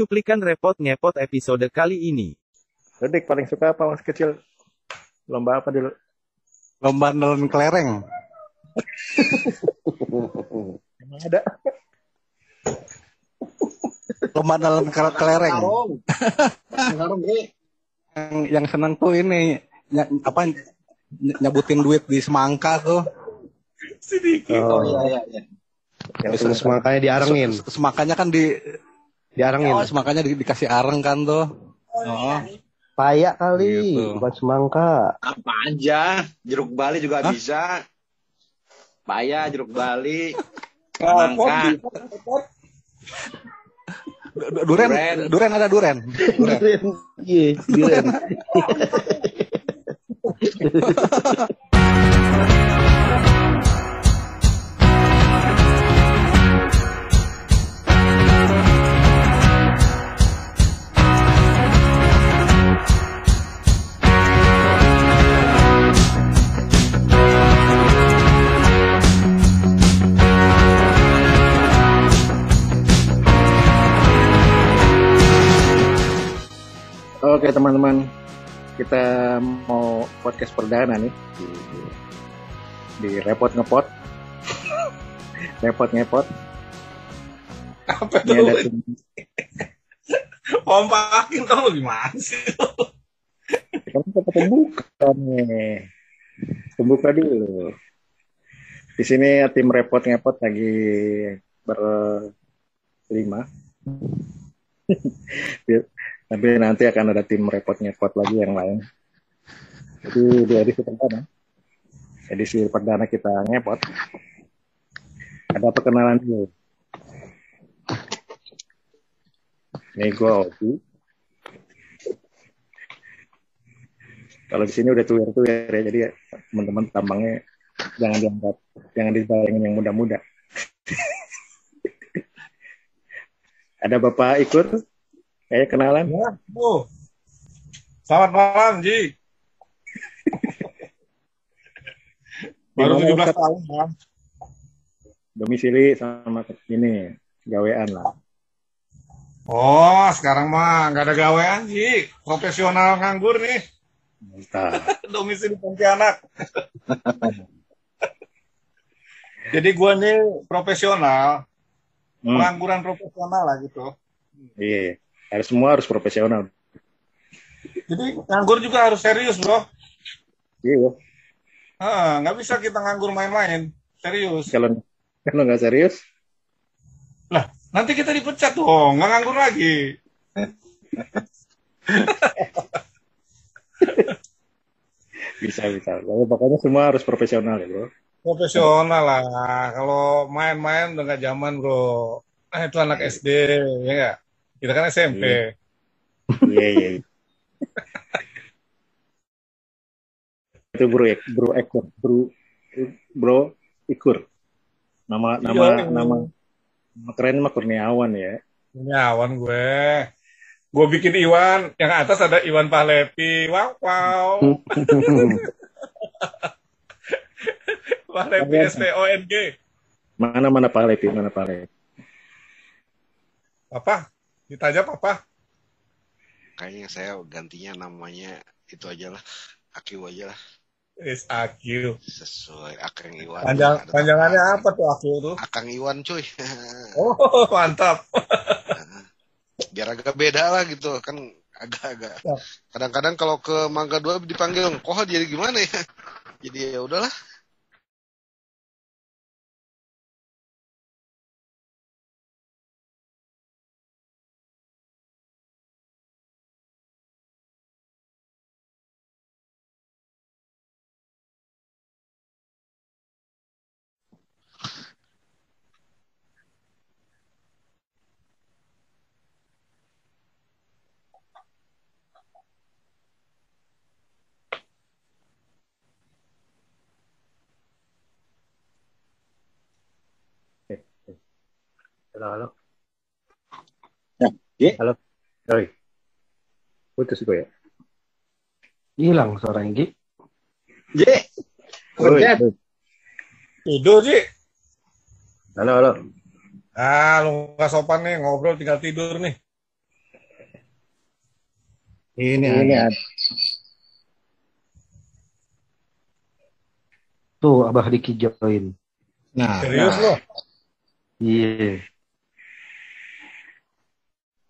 Cuplikan repot ngepot episode kali ini. Lu Dik paling suka apa masih kecil? Lomba apa dulu? Lomba nelen kelereng. Emang ada? Lomba nelen ke- kelereng. Karung. Karung, Bre. Yang, yang seneng tuh ini ny- apa ny- nyebutin duit di semangka tuh. Oh iya iya iya. Yang semangkanya diarengin. Se- Semangkanya kan di Diarengin. semangkanya di- dikasih areng kan tuh. Oh. Payak kali, Gitu. bukan semangka. Apa aja. Jeruk Bali juga Hah? bisa. Paya, jeruk Bali. Semangka. Du- Duren, Duren. duren ada duren. Duren. Iya, duren. Oke teman-teman, kita mau podcast perdana nih di, di repot ngepot, repot ngepot. Apa Ini ada tuh? tim, Pompakin kamu gimana sih? kan kita pembuka nih, pembuka dulu. Di sini tim repot ngepot lagi berlima. Tapi nanti akan ada tim repot ngepot lagi yang lain. Jadi di edisi perdana, edisi perdana kita ngepot. Ada perkenalan dulu. Ini gue Obi. Kalau di sini udah tuir-tuir ya, jadi teman-teman tambangnya jangan dianggap, jangan dibayangin yang muda-muda. ada Bapak Ikur, kayak kenalan. Ya, tuh. Selamat malam, Ji. Baru Di mana 17 tahun, Bang. Domisili sama ini, gawean lah. Oh, sekarang mah nggak ada gawean, Ji. Profesional nganggur nih. Mantap. Domisili Pontianak. Jadi gua nih profesional, Hmm, pengangguran profesional lah gitu. iya, harus semua harus profesional. Jadi nganggur juga harus serius, bro. Iya, Ah, nggak bisa kita nganggur main-main. Serius. kalau kalau nggak serius, Nanti kita dipecat dong, nggak nganggur lagi. bisa bisa. Lalu pokoknya semua harus profesional ya bro. Profesional lah. Kalau main-main udah nggak zaman, bro. Nah, itu anak SD, ya nggak? Kita kan SMP. Iya iya. iya. Itu bro ya, bro Ekur, bro bro Ikur. Nama nama Iya. nama nama keren mah Kurniawan ya. Ini awan gue. Gue bikin Iwan, yang atas ada Iwan Pahlevi. Wow, wow. Pahlevi S-P-O-N-G. mana mana Pak Lepi, mana Pak Lepi. Apa? Ditanya apa? Kayaknya saya gantinya namanya itu aja lah. Akiu aja lah. Is AQ. Sesuai Akang Iwan. Panjang, panjangannya apa tuh AQ tuh? Akang Iwan cuy. Oh, mantap. Biar agak beda lah gitu. Kan agak-agak. Ya. Kadang-kadang kalau ke Mangga 2 dipanggil kok jadi gimana ya? Jadi ya udahlah. Ya. Halo. Oi. Putus gue ya. Hilang suara Enggi. J. Oi, Kerja. oi. Tidur, Ji. Halo halo. Ah, lu nggak sopan nih, ngobrol tinggal tidur nih. Ini, ini ada. Tuh, Abah Diki join. Nah, Serius nah. lo? Iya.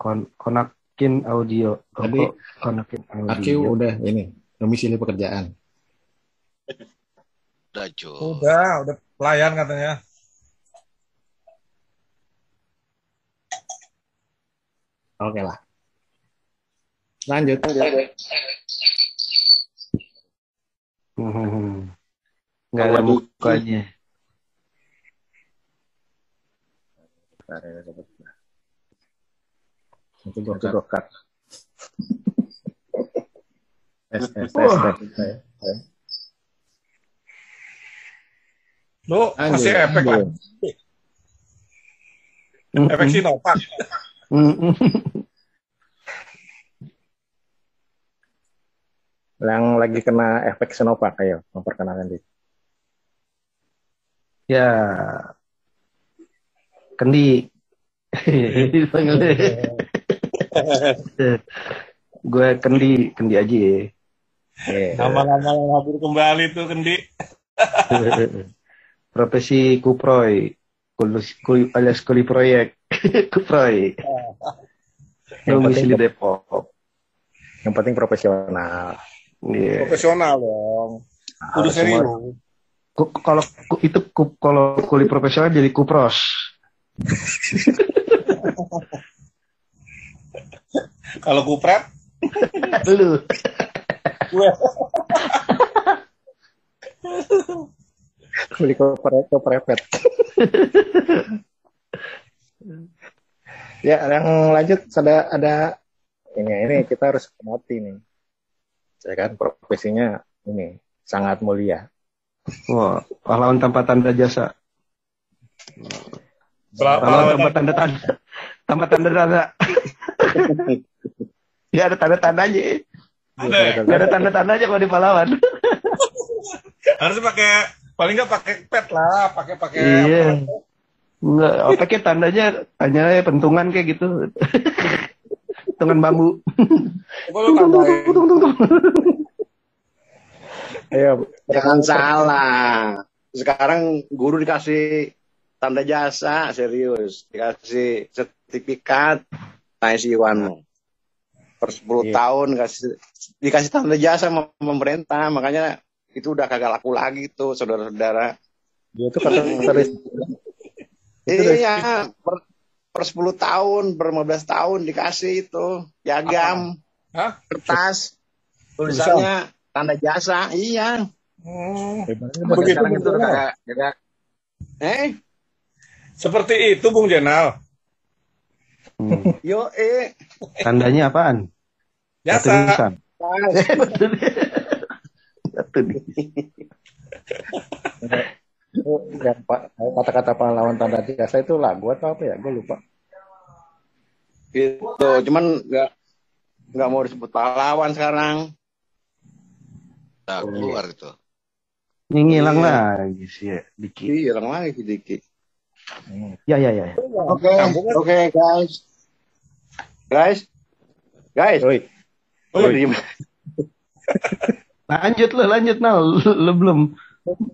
Kon konakin audio. Tadi, konakin Aki audio. udah ini domisili pekerjaan. Udah, Jo. Udah, udah pelayan katanya. Oke lah. Lanjut. Hmm. Nggak ada mukanya. Itu gue gue cut. Tes, tes, tes, tes. Lo Anjir, masih efek lagi. Efek. Mm-mm. Yang lagi kena efek Sinovac, ayo memperkenalkan diri. Ya. Kendi. Gue kendi, kendi aja ya. Iya. Nama-nama yang hadir kembali tuh, Kendi. Profesi kuproy. Kulus, kul, alias kuli proyek. kuproy. Domisili Depok. Yang penting profesional. Iya. Profesional dong. Kudu Harus semua- serius. Kalau itu kalau kuli profesional jadi kupros. Kalau kupret, Lu. gue Beli ke pre- ke prepet. ya, yang lanjut ada ada ini ini kita harus mati nih. Saya kan profesinya ini sangat mulia. Wah, pahlawan tanpa tanda jasa. Pahlawan Pahlawan tanpa tanda tanda. Tanpa tanda tanda. Ya ada tanda tandanya. ada ya? Gak ada tanda tandanya kalau di pahlawan. Harus pakai paling nggak pakai pet lah, pakai pakai Iya. Enggak, apa kayak tandanya tanya pentungan kayak gitu. Pentungan bambu. Coba lu tambahin. Tung, tung, tung. Ayo, Jangan salah. Sekarang guru dikasih tanda jasa serius, dikasih sertifikat naik si Iwan per 10 Iya. tahun kasih dikasih tanda jasa sama pemerintah, makanya itu udah kagak laku lagi tuh saudara-saudara. dia tuh kata tulis Iya, per, per 10 tahun, per 15 tahun dikasih itu piagam, Hah? kertas, tulisannya tanda jasa, iya. Hmm, Begitu, sekarang itu begitu. udah kagak, kagak. Eh, seperti itu Bung Jenal. Hmm. yo eh, Tandanya apaan? Jasa. itu yang pa- kata-kata pahlawan tanda jasa itu lagu atau apa ya? Gue lupa. gitu. Cuman nggak nggak mau disebut pahlawan sekarang. Udah keluar itu. Ini ngilang Iya. lagi sih ya, dikit. Iya, hilang lagi sedikit. Ya ya ya. ya. Oke, oke guys, guys, guys. Oi, diem. Lanjut lo, lanjut Nal. Lo belum.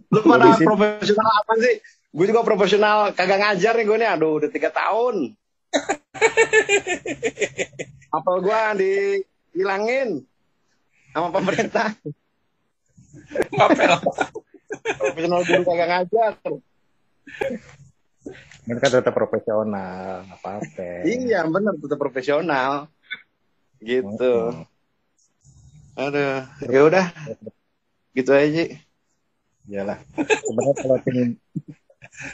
Lu pada Kondisi- profesional apa sih? Gue juga profesional, kagak ngajar nih gue nih. Aduh, udah tiga tahun. Apel gue dihilangin sama pemerintah. Ngapel. Profesional guru kagak ngajar. Mereka tetap profesional, apa apa. Iya, bener tetap profesional. Gitu. Aduh, ya udah. Gitu aja. Iyalah. Sebenarnya kalau tim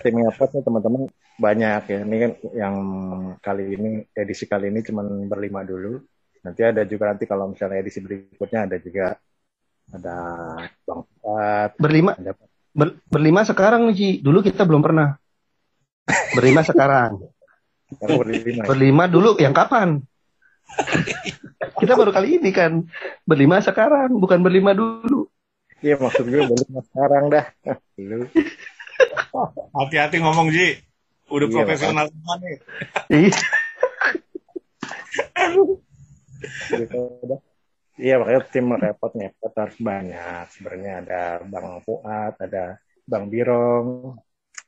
tim Airport nih teman-teman banyak ya. Ini kan yang kali ini edisi kali ini cuma berlima dulu. Nanti ada juga nanti kalau misalnya edisi berikutnya ada juga ada Bang Fuad, Berlima, ada ber- berlima sekarang Ji. Dulu kita belum pernah. Berlima sekarang. sekarang berlima. Berlima dulu yang kapan? kita baru kali ini kan. Berlima sekarang, bukan berlima dulu. Iya maksud gue berlima sekarang dah. Lu Hati-hati ngomong Ji. Udah Iya, profesional semua nih. Ih, gitu. Iya makanya tim repot ngepot harus banyak. Sebenarnya ada Bang Fuad, ada Bang Birong,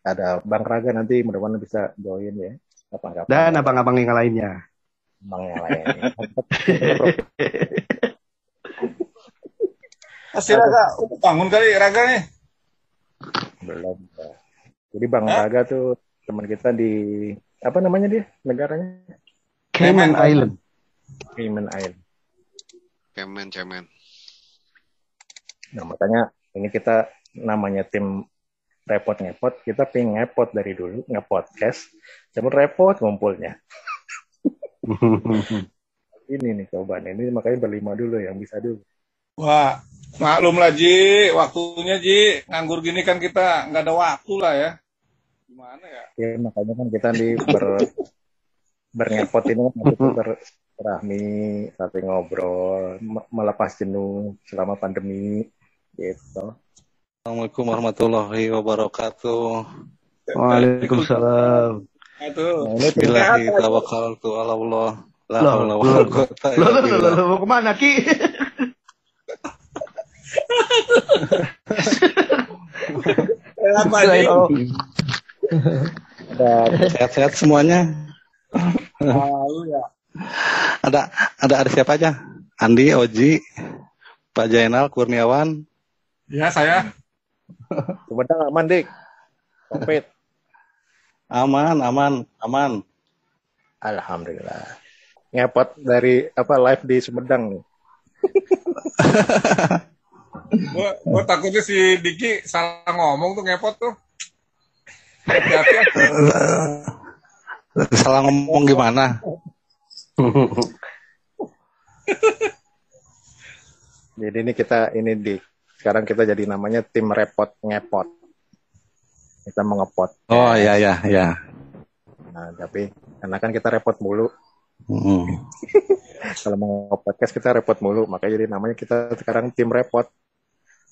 ada Bang Raga nanti mudah-mudahan bisa join ya. Kapan-kapan. Dan abang-abang yang lainnya. Bang yang lain. Masih Raga, udah bangun kali Raga nih. Belum. Jadi Bang Raga tuh teman kita di apa namanya dia negaranya Cayman Cayman. Island. Cayman Island. Cemen, cemen. Nah makanya ini kita namanya tim repot ngepot kita pengen ngepot dari dulu ngepodcast cuma repot ngumpulnya. Ini nih cobaan ini makanya berlima dulu yang bisa dulu. Wah, maklum lah Ji, waktunya Ji, nganggur gini kan kita nggak ada waktu lah ya. Gimana ya? ya makanya kan kita di ber bernepot ini kan maksudnya berrahmi saling ngobrol me- melepas jenuh selama pandemi gitu Assalamualaikum warahmatullahi wabarakatuh. Waalaikumsalam. Billahi tawakkaltu ala Allah. La haula wala quwata Lo, illa billah. mau ke mana Ki? Apa Sehat-sehat semuanya. Ya. Ada ada ada siapa aja? Andi, Oji, Pak Jainal, Kurniawan. Ya saya. Sumedang aman dik Covid Aman, aman, aman. alhamdulillah ngepot dari apa live di Sumedang nih Gua, gua takutnya si Diki salah ngomong tuh ngepot tuh. Hati-hati. Salah ngomong gimana? jadi ini kita ini di sekarang kita jadi namanya tim repot ngepot. Kita mau ngepot. Oh iya iya iya. nah tapi karena kan kita repot mulu. Hmm. kalau mau podcast kita repot mulu. Makanya jadi namanya kita sekarang tim repot.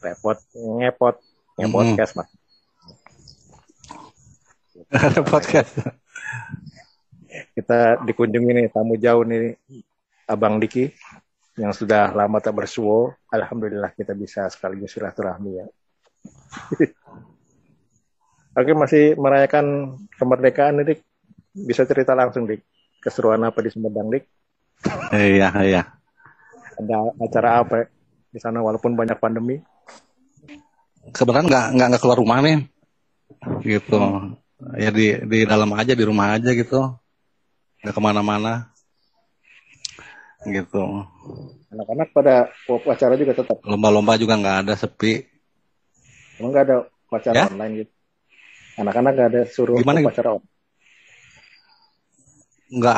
Repot ngepot. Ngepodcast mas. Ada podcast. kita dikunjungi nih tamu jauh nih abang Diki yang sudah lama tak bersuo alhamdulillah kita bisa sekaligus silaturahmi ya Oke masih merayakan kemerdekaan nih Dik bisa cerita langsung Dik keseruan apa di Sumedang Dik Iya iya. ada acara apa di sana walaupun banyak pandemi Kebetulan nggak nggak nggak keluar rumah nih. Gitu. Ya di di dalam aja di rumah aja gitu. Nggak ke mana-mana. Gitu. anak-anak pada upacara juga tetap Lomba-lomba juga nggak ada sepi. emang nggak ada upacara Ya? online gitu anak-anak nggak ada suruh Gimana gitu? upacara online Nggak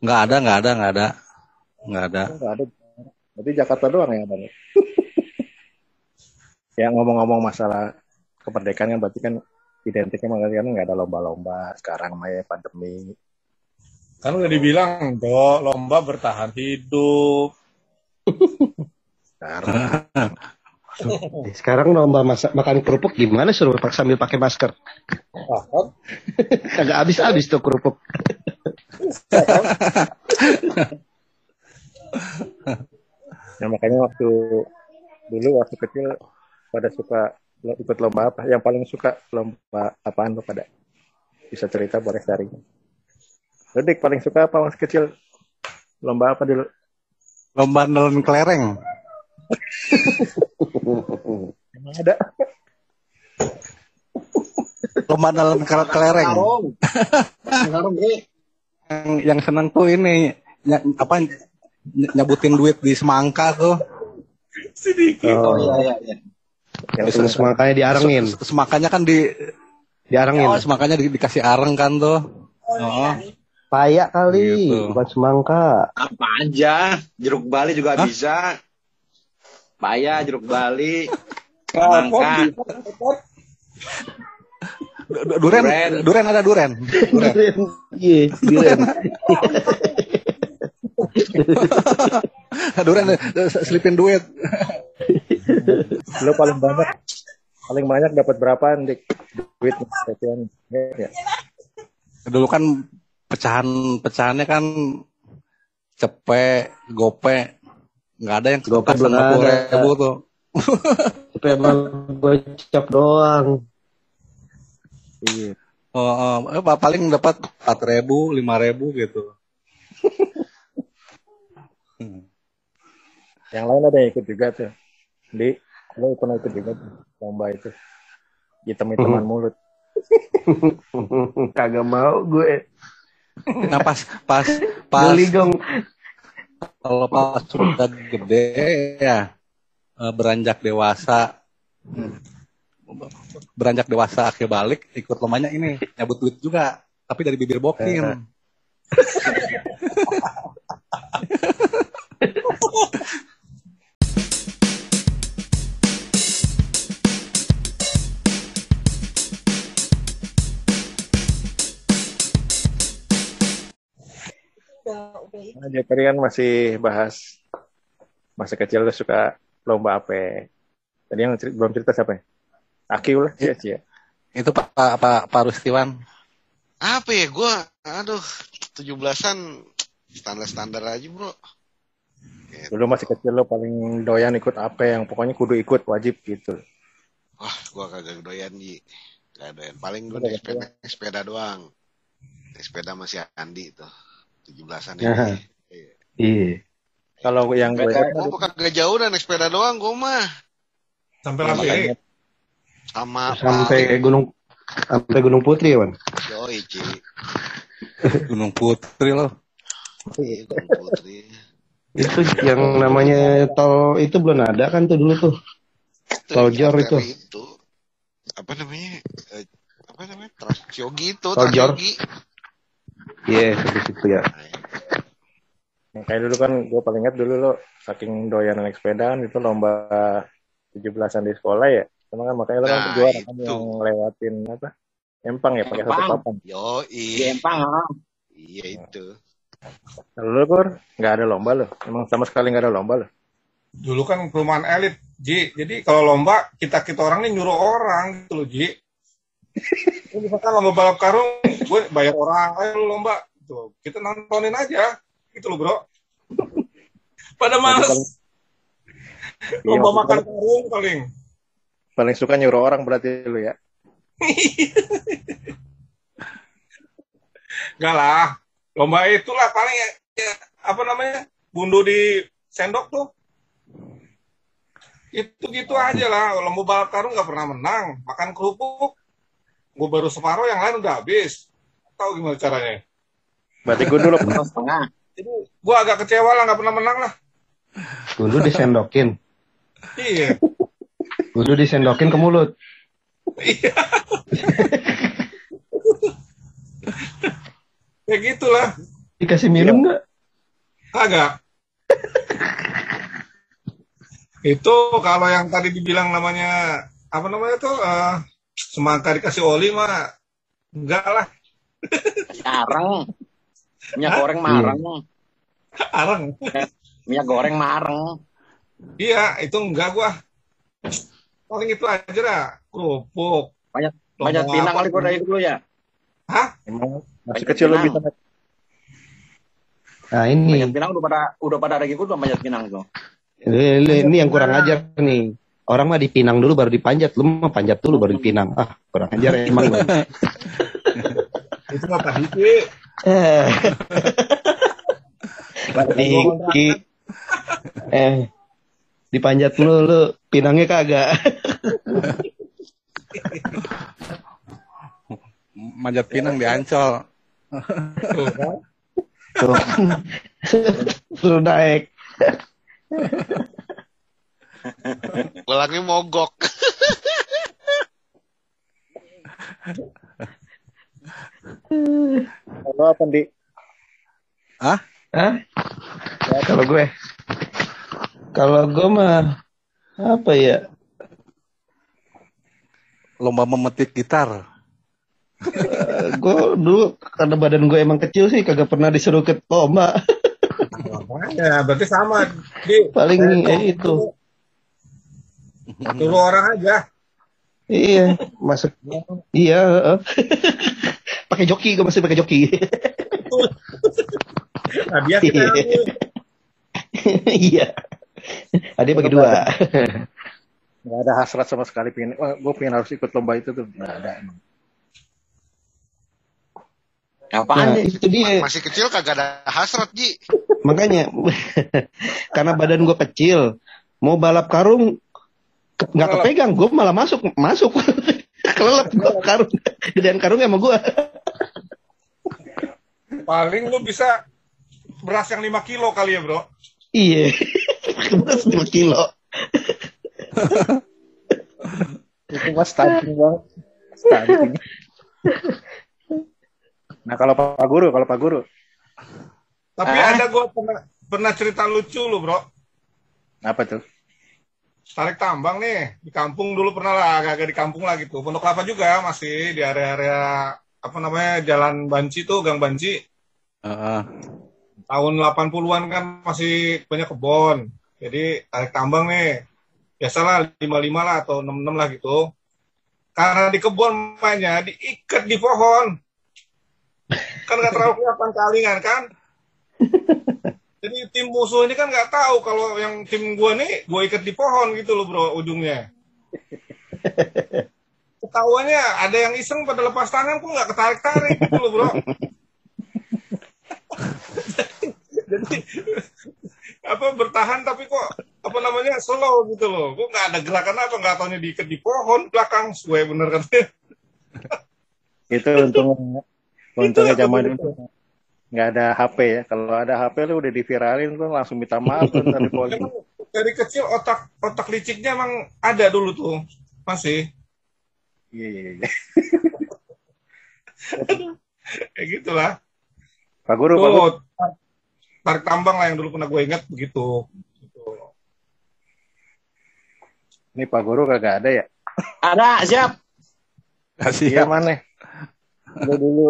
nggak ada nggak ada nggak ada nggak ada. nggak ada berarti Jakarta doang ada nih. ya ngomong-ngomong masalah kemerdekaan kan berarti kan identiknya makanya kan nggak ada lomba-lomba sekarang maya pandemi Kan udah dibilang, Do, lomba bertahan hidup. sekarang Sekarang lomba masak makan kerupuk gimana suruh pak- sambil pakai masker? Ah, Kagak habis-habis tuh kerupuk. ya makanya waktu dulu waktu kecil pada suka lo- ikut lomba apa yang paling suka lomba apaan lo pada bisa cerita boleh sharing Lo, Dik paling suka apa waktu kecil lomba apa dulu Lomba nelen kelereng. emang ada Lomba nelen ke- kelereng. yang, yang seneng tuh ini ny- apa ny- nyebutin duit di semangka tuh. Si Diki. Oh, iya iya. yang Terus makanya diarengin, Se- Semangkanya kan di diarengin. oh, semangkanya di- dikasih areng kan tuh. Oh. Payak kali, Gitu. bukan semangka. Apa aja, jeruk bali juga Hah? bisa. Paya, jeruk bali. Du- du- Duren, Duren. duren ada duren. Duren. Iya, duren. duren selipin duit. lo paling banyak paling banyak dapat berapa dik duit ya Dulu kan pecahan pecahannya kan cepet, gope. nggak ada yang ketukas belum ada. ribu tuh. Tapi emang gocap doang. Iya. Oh, oh, eh, pa- paling dapat empat ribu, lima ribu gitu. Hmm. Yang lain ada yang ikut juga tuh. Di, lo pernah ikut juga tuh lomba itu. Hitam-hitaman mulut. Kagak mau gue. Nah pas pas pas kalau pas sudah gede ya eh, beranjak dewasa. Beranjak dewasa akhir balik ikut lombanya ini nyabut duit juga tapi dari bibir bokin Dia tadi kan masih bahas masa kecil lo suka lomba apa? Tadi yang cer- belum cerita siapa ya? Akil lah, cia cia. itu pak pak pak, pak Rustiwan Apa ya gue? Aduh, 17-an standar-standar aja bro. Dulu masih kecil lo paling doyan ikut apa yang pokoknya kudu ikut wajib gitu. Wah, gua kagak doyan Ji. Gak doyan. Paling gue Udah, naik sepeda, sepeda doang. Naik sepeda masih Andi tuh. 17-an Aha. ini. Iya. Kalau yang gue gua kagak jauh dan naik sepeda doang gue mah. Sampai Ya, makanya Sama Sampai Gunung sampai Gunung Putri ya, Wan. Yoi, Ci. Gunung Putri loh Iya, Gunung Putri. Itu yang namanya tol itu belum ada kan tuh dulu tuh. Itu Tol Jor itu. itu. Apa namanya? Eh, apa namanya? Transyogi itu. Tol Jor. Iya, di situ ya. yang kayak dulu kan gue paling ingat dulu lo saking doyan naik sepeda kan itu lomba 17-an di sekolah ya. Cuma kan makanya lo kan Nah, juara kan yang lewatin apa? Empang ya pakai satu papan. Yoi. Di Empang, ah. Iya itu. Lo kur nggak ada lomba lo. Emang sama sekali nggak ada lomba lo. Dulu kan perumahan elit, Ji. Jadi kalau lomba, kita-kita orang ini nyuruh orang gitu loh, Ji. Ini misalkan lomba balap karung, gue bayar orang, ayo lomba. Gitu. Kita nontonin aja. Gitu loh, bro. Pada males. Iya, Lomba maksud makan karung paling. paling suka nyuruh orang berarti lo ya. Enggak lah. Lomba itulah paling ya, ya, apa namanya? Bundu di sendok tuh. Itu gitu aja lah. Lomba balap karung nggak pernah menang. Makan kerupuk. Gue baru separuh, yang lain udah habis. Tahu gimana caranya? Berarti gue dulu Satu setengah. Jadi gue agak kecewa lah nggak pernah menang lah. Dulu disendokin. Iya. Dulu disendokin ke mulut. Iya. ya gitulah. Dikasih minum nggak? Agak. itu kalau yang tadi dibilang namanya apa namanya tuh eh, semangka dikasih oli mah enggak lah Mareng. Minyak goreng mareng. areng Minyak goreng mareng. iya itu enggak gua paling itu aja lah kerupuk Banyak banyak pinang apa kali gue dari dulu ya. hah emang masih Banyak kecil lo pinang. bisa naik. Nah ini, Banyak pinang udah pada udah pada ada gitu udah banyak pinang tuh. ini, ini- yang kurang ajar nih. Orang mah dipinang dulu baru dipanjat. Lu mah panjat dulu baru dipinang. Ah, kurang ajar emang. lu. itu nggak tadi sih Eh. Diki. Eh. Dipanjat lu, lu pinangnya kagak. manjat pinang di Ancol Tuh? Tuh. Suruh naik. Pulangnya mogok. Kalau apa di? Hah? Kalau gue? Kalau gue mah apa ya? lomba memetik gitar Eh, gue dulu karena badan gue emang kecil sih kagak pernah disuruh ke lomba. makanya berarti sama di Paling eh, itu. dulu orang aja Iya, masuk. Iya, heeh. Pakai joki gue masih pakai joki. nah dia kita Iya. Ada bagi dua. nggak ada hasrat sama sekali pengen wah gue pengen harus ikut lomba itu tuh nggak ada emang. Apaan Nah, nih? itu dia. Masih kecil kagak ada hasrat, Ji. Makanya karena badan gue kecil, mau balap karung nggak kepegang, gue malah masuk masuk kelelep gue karung dan karung sama gue. Paling lu bisa beras yang 5 kilo kali ya, Bro. Iya, beras 5 kilo. itu mah stunting banget stunting nah kalau pak guru kalau pak guru Tapi Ah. ada gua pernah, pernah cerita lucu lu, Bro. apa tuh Tarik tambang nih, di kampung dulu pernah lah, agak-agak di kampung lah gitu. Pondok Kelapa juga masih di area-area apa namanya Jalan Banci tuh, Gang Banci. Heeh. Tahun 80-an kan masih banyak kebon. Jadi tarik tambang nih. Biasalah 55 lah atau 66 lah gitu. Karena di kebun mainnya diikat di pohon. Kan nggak terlalu kelihatan kalingan kan? Jadi tim musuh ini kan nggak tahu kalau yang tim gua nih gua ikat di pohon gitu loh bro ujungnya. Ketahuannya ada yang iseng pada lepas tangan kok nggak ketarik-tarik gitu loh bro. Jadi apa bertahan tapi kok apa namanya slow gitu loh. Kok nggak ada gerakan apa nggak tahunya diikat di pohon belakang gue bener katanya. itu untungnya untungnya zaman dulu nggak ada HP ya kalau ada HP lu udah diviralin tuh langsung minta maaf tuh dari polisi dari kecil otak otak liciknya emang ada dulu tuh masih iya iya iya kayak gitulah. pak guru pak guru Tuh, tarik tambang lah yang dulu pernah gue ingat begitu. Gitu. ini pak guru kagak ada ya Ada, siap. Kasih iya ya. mana lu dulu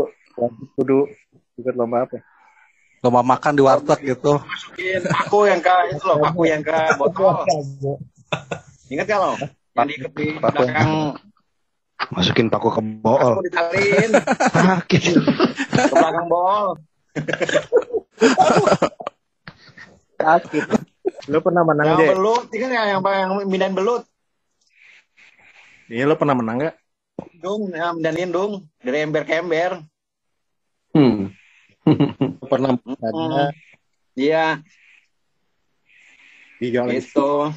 kudu ikut lomba apa Lomba makan di warteg gitu. Masukin aku yang ke itu loh, aku yang ke botol. Ingat gak lo? Yang diikat di Paku. belakang Masukin paku ke bool. aku ditalin Sakit. ke belakang bol. sakit lu pernah menang Yang deh belut, ingat nggak yang yang mindahin belut? iya lu pernah menang nggak Dung, ya, mindahin dung dari ember ke ember. Hmm. pernah Hmm. Iya, di jalan itu.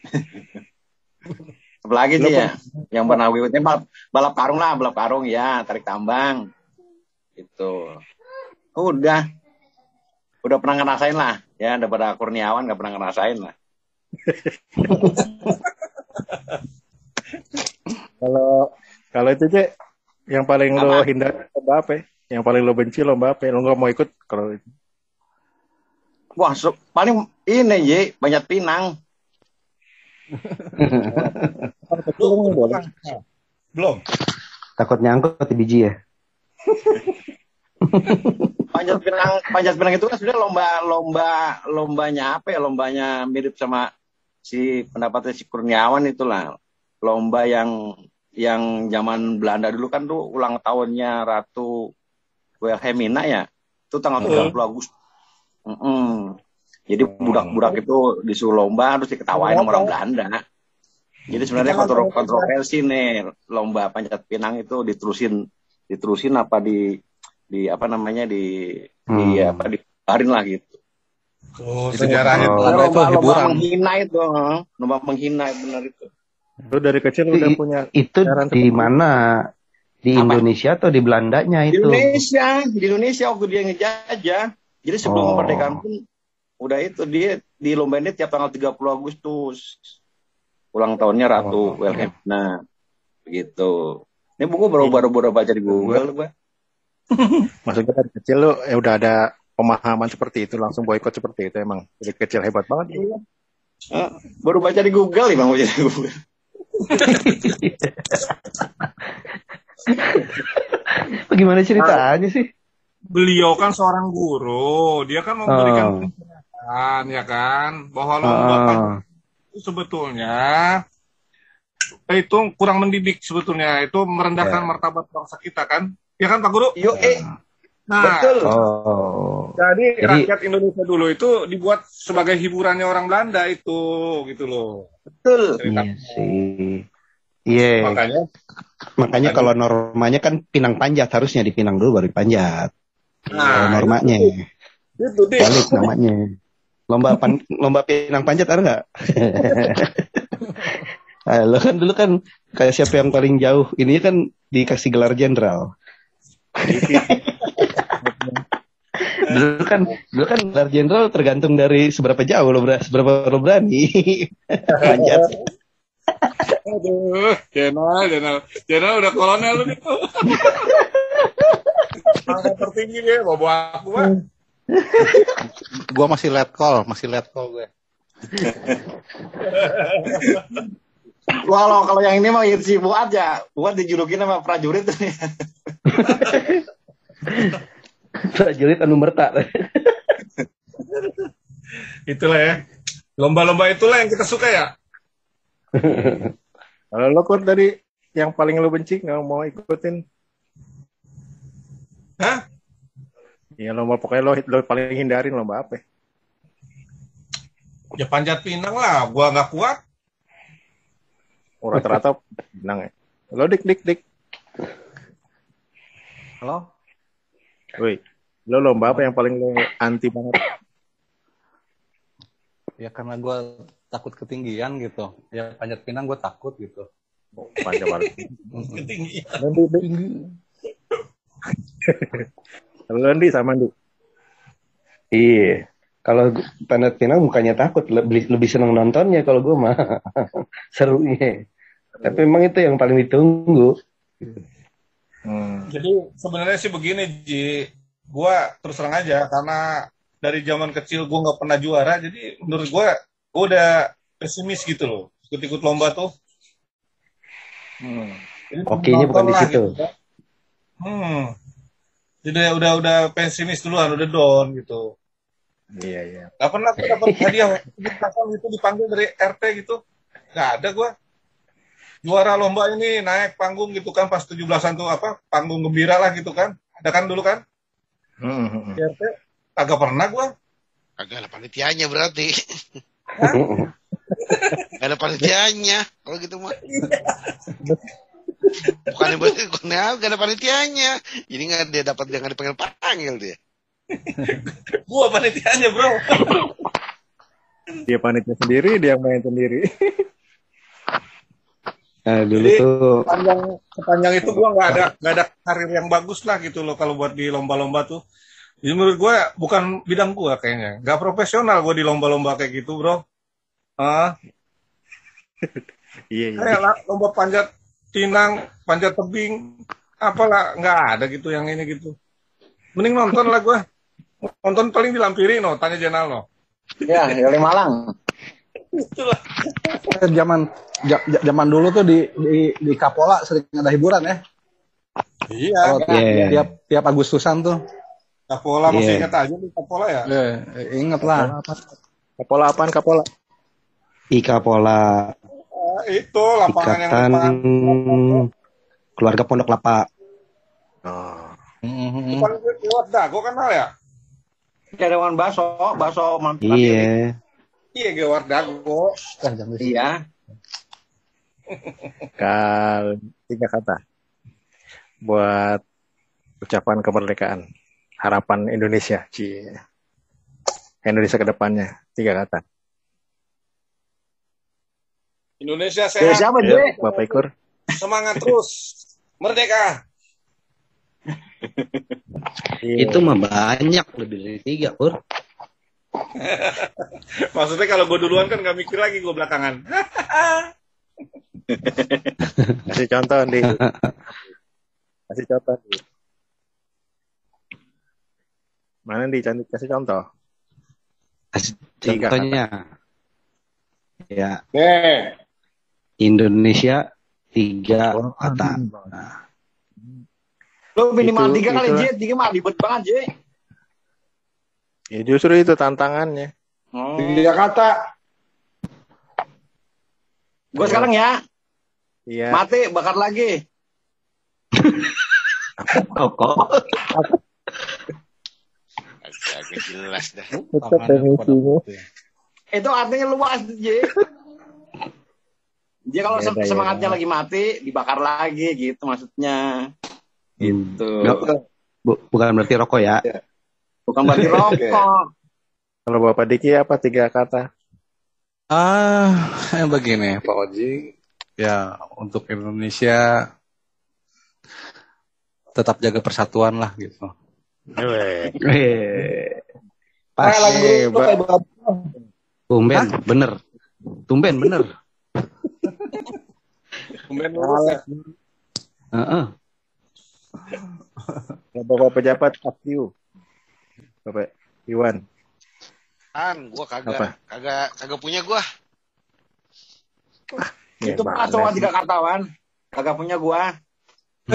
Apalagi sih ya, yang pernah gue ikutin balap, balap karung lah, balap karung ya, tarik tambang. Itu. Udah. Udah pernah ngerasain lah. Ya, daripada Kurniawan nggak pernah ngerasain lah. kalau kalau itu cek yang paling lo Apa? hindari lomba apa ya? Yang paling lo benci lomba apa ya? lo nggak mau ikut kalau itu Wah, so- paling ini Ji, banyak pinang. Boleh Belum. Takut nyangkut di biji ya. Panjat pinang, panjat pinang itu kan sebenarnya lomba lomba lombanya apa ya? Lombanya mirip sama si pendapatnya si Kurniawan itulah. Lomba yang yang zaman Belanda dulu kan tuh ulang tahunnya Ratu Wilhelmina ya. Itu tanggal 30 Agustus. Mm-mm. Jadi budak-budak itu disuruh lomba harus diketawain sama orang Belanda. Jadi sebenarnya kontro kontroversi nih lomba panjat pinang itu diterusin diterusin apa di di apa namanya di di Hmm. apa dibarin lah gitu. Oh, sejarahnya Oh. Belanda itu lomba, lomba hiburan. menghina itu, huh? lomba menghina benar itu. lu dari kecil udah punya Itu di mana? Di Apa? Indonesia atau di Belandanya Di itu? Indonesia, di Indonesia waktu dia ngejajah. Jadi sebelum Oh. kemerdekaan pun udah itu dia di lomba ini tiap tanggal 30 Agustus. Ulang tahunnya Ratu Oh. Wilhelmina. Begitu. Ini buku baru baru baca di Google gua. maksudnya dari kecil lu ya udah ada pemahaman seperti itu langsung boykot seperti itu emang dari kecil hebat banget Eh, baru baca di Google ya Bang baca di Google. Bagaimana ceritanya sih? Beliau kan seorang guru, dia kan memberikan Oh. penjelasan ya kan bahwa lomba Ah. itu sebetulnya itu kurang mendidik sebetulnya itu merendahkan martabat bangsa kita kan ya kan Pak Guru Yo eh Nah, Betul. Oh. jadi, Jadi- rakyat Indonesia dulu itu dibuat sebagai hiburannya orang Belanda itu, gitu loh. Betul. Cerita. Iya sih. Iya. Makanya Makanya kalau normanya kan Pinang Panjat harusnya di Pinang dulu baru Panjat. Nah, normanya. itu deh. Balik namanya. Lomba pan, lomba Pinang Panjat ada nggak? Ah, lo kan dulu kan kayak siapa yang paling jauh ini kan dikasih gelar jenderal. dulu kan dulu kan gelar jenderal tergantung dari seberapa jauh lo berani, seberapa lo berani panjat. Aduh, Jenal, Jenal. Jenal udah kolonel lu gitu. Angkat tertinggi dia, bawa aku mah. Gua masih let call, masih let call gue. Walau kalau yang ini mah si Buat ya, Buat dijulukin sama prajurit. Prajurit anu merta. Itulah ya. Lomba-lomba itulah yang kita suka ya. Kalau lo Kur dari yang paling lo benci nggak mau ikutin? Hah? Ya lomba pokoknya lo, lo paling hindarin lomba apa? Ya panjat pinang lah, gua nggak kuat. Oh, rata-rata menang ya. Lo dik dik dik. Halo? Woi, lo lomba apa yang paling lo anti banget? Ya karena gue takut ketinggian gitu. Ya panjat pinang gue takut gitu. Oh, panjang banget. Ketinggian. Dik, Dik. Lo Andi sama Andi. Iya. Kalau Panjat Pinang bukannya takut, lebih lebih senang nontonnya kalau gue mah serunya. Tapi memang itu yang paling ditunggu. Hmm. Jadi sebenarnya sih begini, Ji. Gua terus terang aja karena dari zaman kecil gua nggak pernah juara, jadi menurut gua gua udah pesimis gitu loh. Ikut-ikut lomba tuh. Hmm. Jadi Oke-nya bukan di lah situ. gitu. Hmm. Jadi udah udah pesimis duluan, udah down gitu. Iya iya. Gak pernah aku dapat hadiah Kapan itu dipanggil dari RT gitu. Gak ada gua. Juara lomba ini naik panggung gitu kan pas 17-an tuh apa? Panggung gembira lah gitu kan. Ada kan dulu kan? Hmm, hmm, hmm. RT. Agak pernah gua. Kagak ada panitianya berarti. Gak ada panitianya. Kalau gitu mah. Bukannya berarti bukannya gak ada panitianya. Jadi nggak dia dapat dia nggak dipanggil panggil dia. Gua panitianya bro. Dia panitia sendiri, dia main sendiri. Nah, dulu Jadi- tuh Sepanjang sepanjang itu gua nggak ada nggak ada karir yang bagus lah gitu loh kalau buat di lomba-lomba tuh. Jadi menurut gua bukan bidang gua kayaknya. Gak profesional gua di lomba-lomba kayak gitu bro. Ah, Iya iya. kayak lah, lomba panjat pinang, panjat tebing, apalah nggak ada gitu yang ini gitu. Mending nonton lah gua. Nonton paling dilampiri no, tanya Jenal no. ya, dari Malang. Zaman ja- ja- zaman dulu tuh di di di Kapola sering ada hiburan ya. Iya. Iya. tiap tiap Agustusan tuh. Kapola masih Iya. ingat aja nih Kapola ya. Eh, inget lah. Kapola apaan kapola? Ika Pola Ah, itu lapangan yang Ikatan depan. Keluarga Pondok Lapa. Oh. Mhm. Depan lewat dago kan Mal, ya? Kerewan baso, baso mampir. Iya. Iya, Gewar Dago. Di- Iya. Kal tiga kata buat ucapan kemerdekaan harapan Indonesia Cie. Indonesia ke depannya tiga kata Indonesia Ya, sehat, siapa, Ayo, Jek? Bapak Ikur semangat terus. Merdeka. Iya. Itu mah banyak lebih dari tiga, Pur. Maksudnya kalau gue duluan kan gak mikir lagi gue belakangan. kasih contoh di kasih contoh di mana di cantik kasih contoh Tiga Contohnya. Ya, Deh. Indonesia tiga Oh, kata. Lu minimal Itu- tiga kali, Jek. Tiga mah ribet banget, Jek. ya justru itu tantangannya Oh. Tiga kata. Gue sekarang ya, iya mati, bakar lagi. Kok? Agak jelas dah. Tetap emisinya. ya. Itu artinya luas, J. Dia kalau ya. semangatnya lagi mati, dibakar lagi gitu maksudnya. Gitu. Nggak- bu- bukan berarti rokok ya. Bukan berarti rokok. Kalau Bapak Diki apa tiga kata? Ah, yang begini Pak Oji, ya untuk Indonesia tetap jaga persatuan lah gitu. Eh, Pas. Lagu Eh, berat. Tumben, bener. Tumben, bener. Lurus ya. Heeh. Kalau Bapak pejabat AQ. Bapak Iwan. Kan, gua kagak, Apa? kagak, kagak punya gua. Ya, Itu kacauan sih? tiga kartawan. Kagak punya gua.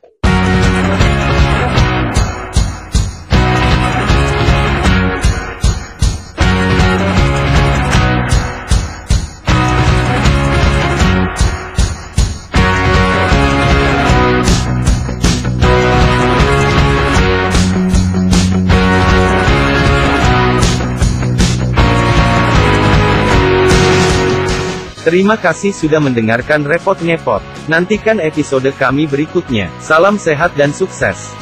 Terima kasih sudah mendengarkan Repot Ngepot. Nantikan episode kami berikutnya. Salam sehat dan sukses.